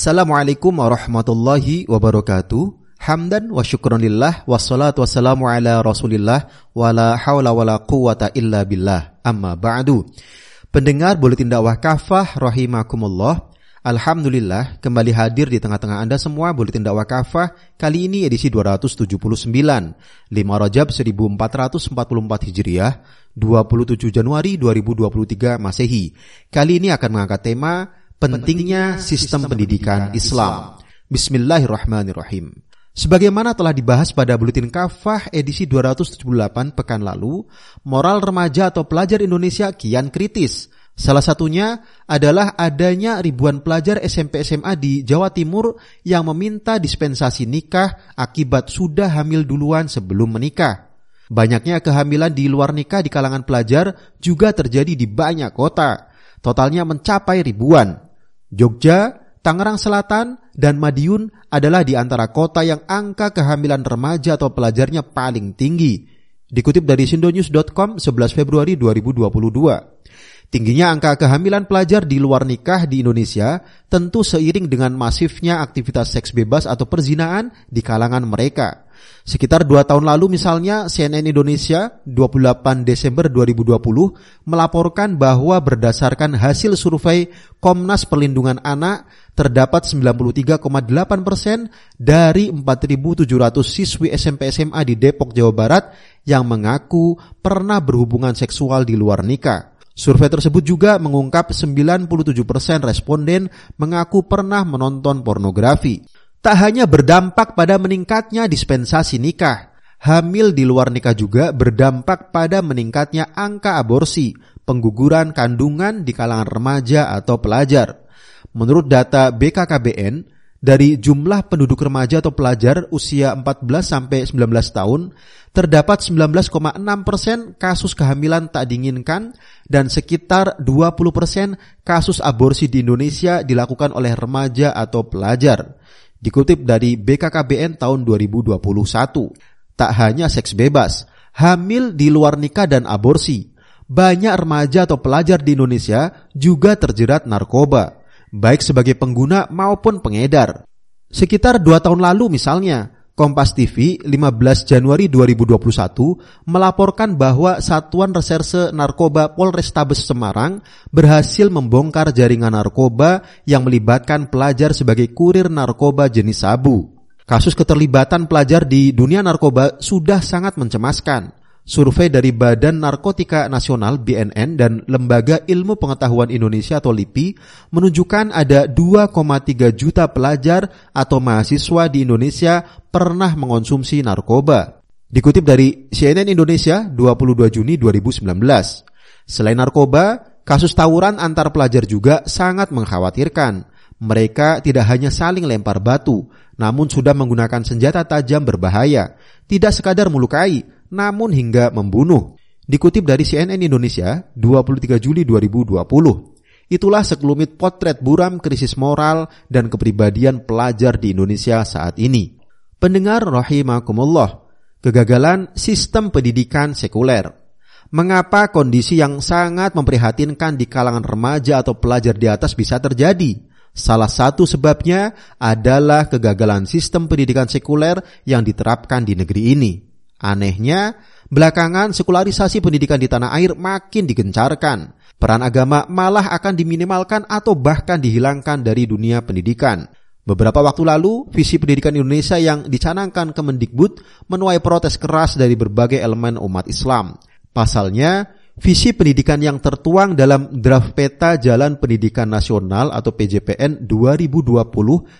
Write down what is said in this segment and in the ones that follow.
Assalamualaikum warahmatullahi wabarakatuh. Hamdan wa syukronillah wassalatu wassalamu ala rasulillah wa la hawla wa la quwata illa billah amma ba'du. Pendengar Buletin Dakwah Kafah rahimakumullah. Alhamdulillah kembali hadir di tengah-tengah Anda semua Buletin Dakwah Kafah kali ini edisi 279 5 Rajab 1444 Hijriah 27 Januari 2023 Masehi. Kali ini akan mengangkat tema pentingnya sistem pendidikan Islam. Bismillahirrahmanirrahim. Sebagaimana telah dibahas pada Buletin Kafah edisi 278 pekan lalu, moral remaja atau pelajar Indonesia kian kritis. Salah satunya adalah adanya ribuan pelajar SMP SMA di Jawa Timur yang meminta dispensasi nikah akibat sudah hamil duluan sebelum menikah. Banyaknya kehamilan di luar nikah di kalangan pelajar juga terjadi di banyak kota. Totalnya mencapai ribuan. Jogja, Tangerang Selatan, dan Madiun adalah di antara kota yang angka kehamilan remaja atau pelajarnya paling tinggi. Dikutip dari sindonews.com 11 Februari 2022. Tingginya angka kehamilan pelajar di luar nikah di Indonesia tentu seiring dengan masifnya aktivitas seks bebas atau perzinaan di kalangan mereka. Sekitar dua tahun lalu misalnya CNN Indonesia 28 Desember 2020 melaporkan bahwa berdasarkan hasil survei Komnas Perlindungan Anak terdapat 93,8 persen dari 4.700 siswi SMP SMA di Depok Jawa Barat yang mengaku pernah berhubungan seksual di luar nikah. Survei tersebut juga mengungkap 97% persen responden mengaku pernah menonton pornografi tak hanya berdampak pada meningkatnya dispensasi nikah, hamil di luar nikah juga berdampak pada meningkatnya angka aborsi, pengguguran kandungan di kalangan remaja atau pelajar. Menurut data BKKBN, dari jumlah penduduk remaja atau pelajar usia 14 sampai 19 tahun, terdapat 19,6 persen kasus kehamilan tak diinginkan dan sekitar 20 persen kasus aborsi di Indonesia dilakukan oleh remaja atau pelajar. Dikutip dari BKKBN tahun 2021, tak hanya seks bebas, hamil di luar nikah dan aborsi, banyak remaja atau pelajar di Indonesia juga terjerat narkoba, baik sebagai pengguna maupun pengedar. Sekitar dua tahun lalu misalnya, Kompas TV 15 Januari 2021 melaporkan bahwa Satuan Reserse Narkoba Polrestabes Semarang berhasil membongkar jaringan narkoba yang melibatkan pelajar sebagai kurir narkoba jenis sabu. Kasus keterlibatan pelajar di dunia narkoba sudah sangat mencemaskan. Survei dari Badan Narkotika Nasional BNN dan Lembaga Ilmu Pengetahuan Indonesia atau LIPI menunjukkan ada 2,3 juta pelajar atau mahasiswa di Indonesia pernah mengonsumsi narkoba. Dikutip dari CNN Indonesia 22 Juni 2019. Selain narkoba, kasus tawuran antar pelajar juga sangat mengkhawatirkan. Mereka tidak hanya saling lempar batu, namun sudah menggunakan senjata tajam berbahaya, tidak sekadar melukai, namun hingga membunuh. Dikutip dari CNN Indonesia 23 Juli 2020. Itulah sekelumit potret buram krisis moral dan kepribadian pelajar di Indonesia saat ini. Pendengar rahimakumullah, kegagalan sistem pendidikan sekuler. Mengapa kondisi yang sangat memprihatinkan di kalangan remaja atau pelajar di atas bisa terjadi? Salah satu sebabnya adalah kegagalan sistem pendidikan sekuler yang diterapkan di negeri ini. Anehnya, belakangan sekularisasi pendidikan di tanah air makin digencarkan. Peran agama malah akan diminimalkan atau bahkan dihilangkan dari dunia pendidikan. Beberapa waktu lalu, visi pendidikan Indonesia yang dicanangkan Kemendikbud menuai protes keras dari berbagai elemen umat Islam. Pasalnya, visi pendidikan yang tertuang dalam draft peta Jalan Pendidikan Nasional atau PJPN 2020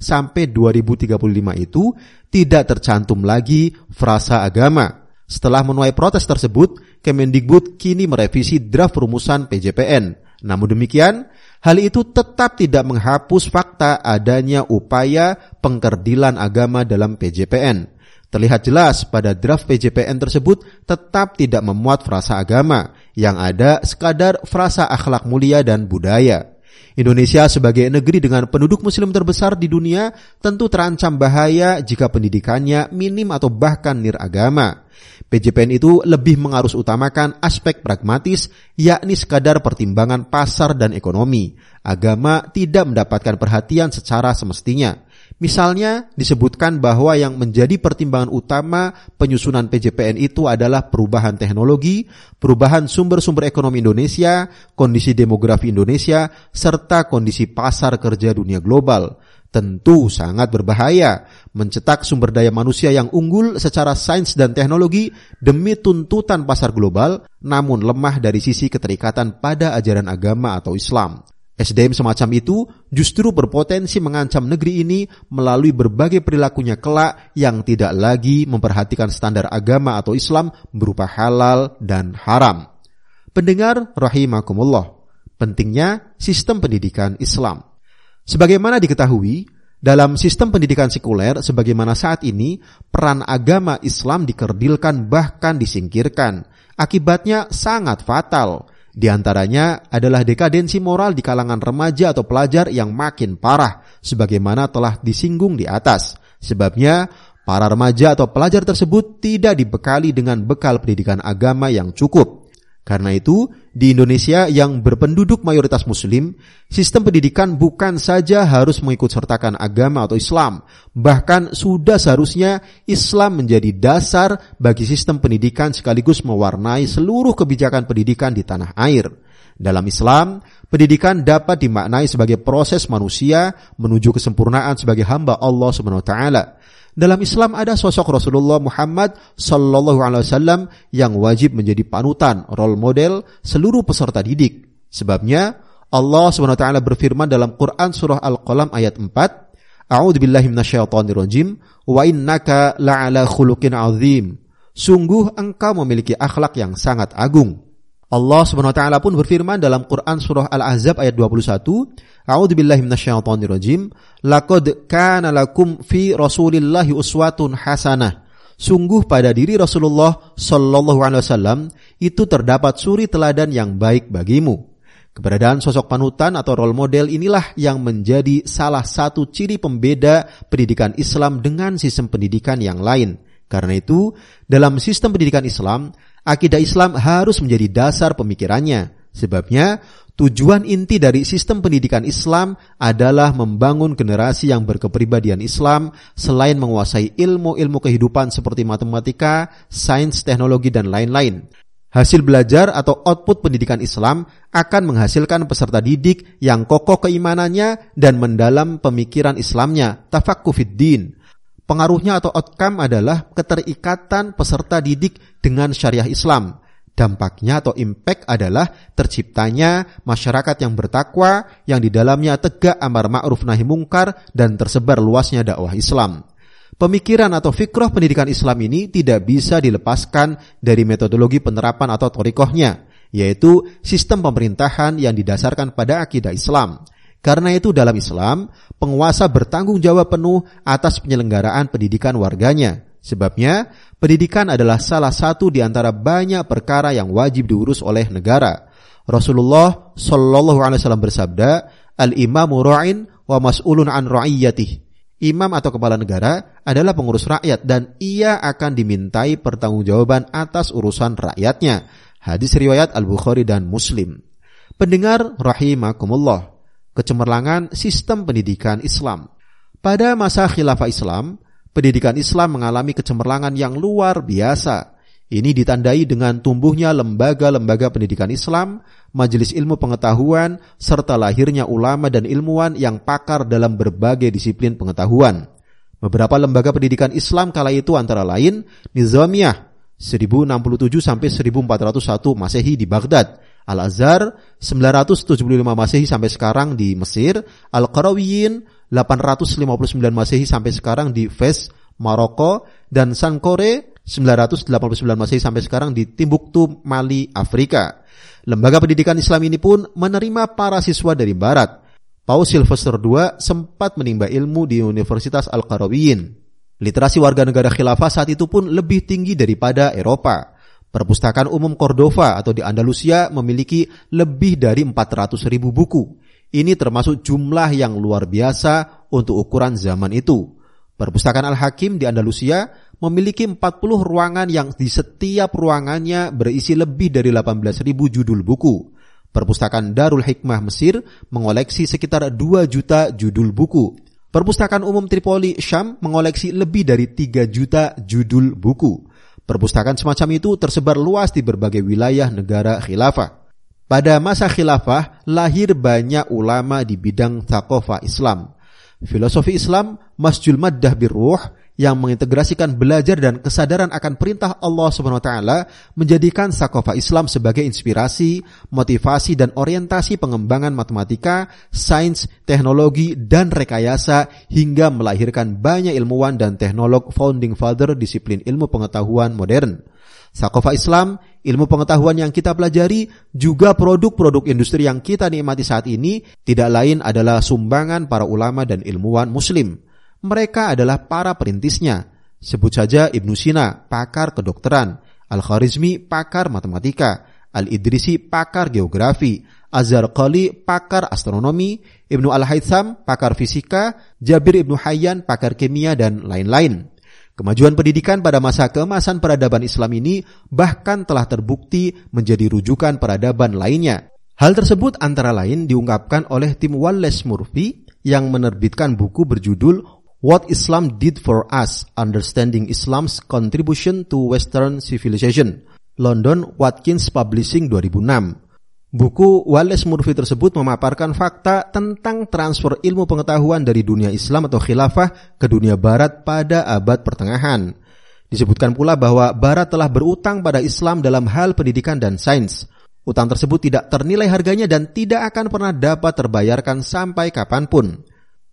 sampai 2035 itu tidak tercantum lagi frasa agama. Setelah menuai protes tersebut, Kemendikbud kini merevisi draft rumusan PJPN. Namun demikian, hal itu tetap tidak menghapus fakta adanya upaya pengkerdilan agama dalam PJPN. Terlihat jelas pada draft PJPN tersebut tetap tidak memuat frasa agama, yang ada sekadar frasa akhlak mulia dan budaya. Indonesia sebagai negeri dengan penduduk muslim terbesar di dunia tentu terancam bahaya jika pendidikannya minim atau bahkan niragama. PJPN itu lebih mengarus utamakan aspek pragmatis, yakni sekadar pertimbangan pasar dan ekonomi. Agama tidak mendapatkan perhatian secara semestinya. Misalnya disebutkan bahwa yang menjadi pertimbangan utama penyusunan PJPN itu adalah perubahan teknologi, perubahan sumber-sumber ekonomi Indonesia, kondisi demografi Indonesia, serta kondisi pasar kerja dunia global. Tentu sangat berbahaya mencetak sumber daya manusia yang unggul secara sains dan teknologi demi tuntutan pasar global, namun lemah dari sisi keterikatan pada ajaran agama atau Islam. SDM semacam itu justru berpotensi mengancam negeri ini melalui berbagai perilakunya kelak yang tidak lagi memperhatikan standar agama atau Islam berupa halal dan haram. Pendengar rahimakumullah, pentingnya sistem pendidikan Islam. Sebagaimana diketahui, dalam sistem pendidikan sekuler sebagaimana saat ini, peran agama Islam dikerdilkan bahkan disingkirkan. Akibatnya sangat fatal di antaranya adalah dekadensi moral di kalangan remaja atau pelajar yang makin parah, sebagaimana telah disinggung di atas. Sebabnya, para remaja atau pelajar tersebut tidak dibekali dengan bekal pendidikan agama yang cukup. Karena itu, di Indonesia yang berpenduduk mayoritas muslim, sistem pendidikan bukan saja harus mengikut sertakan agama atau Islam, bahkan sudah seharusnya Islam menjadi dasar bagi sistem pendidikan sekaligus mewarnai seluruh kebijakan pendidikan di tanah air. Dalam Islam, pendidikan dapat dimaknai sebagai proses manusia menuju kesempurnaan sebagai hamba Allah Subhanahu. Dalam Islam ada sosok Rasulullah Muhammad Sallallahu Alaihi Wasallam yang wajib menjadi panutan, role model seluruh peserta didik. Sebabnya Allah Subhanahu Wa Taala berfirman dalam Quran surah Al-Qalam ayat 4, A'udzu billahi rajim, wa innaka la'ala khuluqin azim. Sungguh engkau memiliki akhlak yang sangat agung. Allah Subhanahu wa taala pun berfirman dalam Quran surah Al-Ahzab ayat 21, A'udzu billahi minasyaitonir rajim, laqad kana lakum fi Rasulillahi uswatun hasanah. Sungguh pada diri Rasulullah sallallahu alaihi wasallam itu terdapat suri teladan yang baik bagimu. Keberadaan sosok panutan atau role model inilah yang menjadi salah satu ciri pembeda pendidikan Islam dengan sistem pendidikan yang lain. Karena itu, dalam sistem pendidikan Islam, akidah Islam harus menjadi dasar pemikirannya. Sebabnya, tujuan inti dari sistem pendidikan Islam adalah membangun generasi yang berkepribadian Islam selain menguasai ilmu-ilmu kehidupan seperti matematika, sains, teknologi, dan lain-lain. Hasil belajar atau output pendidikan Islam akan menghasilkan peserta didik yang kokoh keimanannya dan mendalam pemikiran Islamnya, tafakufiddin. Pengaruhnya atau outcome adalah keterikatan peserta didik dengan syariah Islam. Dampaknya atau impact adalah terciptanya masyarakat yang bertakwa yang di dalamnya tegak amar ma'ruf nahi mungkar dan tersebar luasnya dakwah Islam. Pemikiran atau fikroh pendidikan Islam ini tidak bisa dilepaskan dari metodologi penerapan atau torikohnya, yaitu sistem pemerintahan yang didasarkan pada akidah Islam. Karena itu dalam Islam, penguasa bertanggung jawab penuh atas penyelenggaraan pendidikan warganya. Sebabnya, pendidikan adalah salah satu di antara banyak perkara yang wajib diurus oleh negara. Rasulullah Shallallahu Alaihi Wasallam bersabda, "Al imamu ra'in wa mas'ulun an ra'iyyatih." Imam atau kepala negara adalah pengurus rakyat dan ia akan dimintai pertanggungjawaban atas urusan rakyatnya. Hadis riwayat Al-Bukhari dan Muslim. Pendengar rahimakumullah kecemerlangan sistem pendidikan Islam. Pada masa khilafah Islam, pendidikan Islam mengalami kecemerlangan yang luar biasa. Ini ditandai dengan tumbuhnya lembaga-lembaga pendidikan Islam, majelis ilmu pengetahuan, serta lahirnya ulama dan ilmuwan yang pakar dalam berbagai disiplin pengetahuan. Beberapa lembaga pendidikan Islam kala itu antara lain Nizamiyah 1067 sampai 1401 Masehi di Baghdad, Al-Azhar 975 Masehi sampai sekarang di Mesir, Al-Qarawiyin 859 Masehi sampai sekarang di Fez, Maroko, dan Sankore 989 Masehi sampai sekarang di Timbuktu, Mali, Afrika. Lembaga pendidikan Islam ini pun menerima para siswa dari barat. Paus Sylvester II sempat menimba ilmu di Universitas Al-Qarawiyin. Literasi warga negara khilafah saat itu pun lebih tinggi daripada Eropa. Perpustakaan umum Cordova atau di Andalusia memiliki lebih dari 400 ribu buku. Ini termasuk jumlah yang luar biasa untuk ukuran zaman itu. Perpustakaan Al-Hakim di Andalusia memiliki 40 ruangan yang di setiap ruangannya berisi lebih dari 18.000 judul buku. Perpustakaan Darul Hikmah Mesir mengoleksi sekitar 2 juta judul buku. Perpustakaan Umum Tripoli Syam mengoleksi lebih dari 3 juta judul buku. Perpustakaan semacam itu tersebar luas di berbagai wilayah negara khilafah. Pada masa khilafah, lahir banyak ulama di bidang thaqafah Islam. Filosofi Islam, Masjul Maddah Birruh, yang mengintegrasikan belajar dan kesadaran akan perintah Allah Subhanahu wa taala menjadikan sakofa Islam sebagai inspirasi, motivasi dan orientasi pengembangan matematika, sains, teknologi dan rekayasa hingga melahirkan banyak ilmuwan dan teknolog founding father disiplin ilmu pengetahuan modern. Sakofa Islam, ilmu pengetahuan yang kita pelajari, juga produk-produk industri yang kita nikmati saat ini, tidak lain adalah sumbangan para ulama dan ilmuwan muslim. Mereka adalah para perintisnya. Sebut saja Ibnu Sina, pakar kedokteran, Al-Kharizmi, pakar matematika, Al-Idrisi, pakar geografi, Azhar Qali, pakar astronomi, Ibnu Al-Haytham, pakar fisika, Jabir Ibnu Hayyan, pakar kimia, dan lain-lain. Kemajuan pendidikan pada masa keemasan peradaban Islam ini bahkan telah terbukti menjadi rujukan peradaban lainnya. Hal tersebut antara lain diungkapkan oleh tim Wallace Murphy yang menerbitkan buku berjudul What Islam Did for Us, Understanding Islam's Contribution to Western Civilization, London Watkins Publishing 2006. Buku Wallace Murphy tersebut memaparkan fakta tentang transfer ilmu pengetahuan dari dunia Islam atau khilafah ke dunia barat pada abad pertengahan. Disebutkan pula bahwa barat telah berutang pada Islam dalam hal pendidikan dan sains. Utang tersebut tidak ternilai harganya dan tidak akan pernah dapat terbayarkan sampai kapan pun.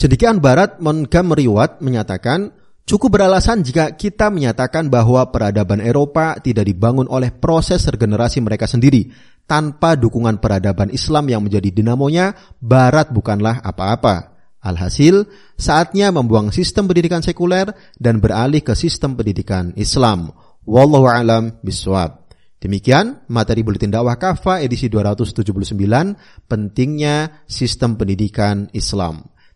Cendekiawan Barat Montgomery Watt menyatakan, cukup beralasan jika kita menyatakan bahwa peradaban Eropa tidak dibangun oleh proses regenerasi mereka sendiri. Tanpa dukungan peradaban Islam yang menjadi dinamonya, Barat bukanlah apa-apa. Alhasil, saatnya membuang sistem pendidikan sekuler dan beralih ke sistem pendidikan Islam. Wallahu alam biswab. Demikian materi Buletin Dakwah Kafa edisi 279, pentingnya sistem pendidikan Islam.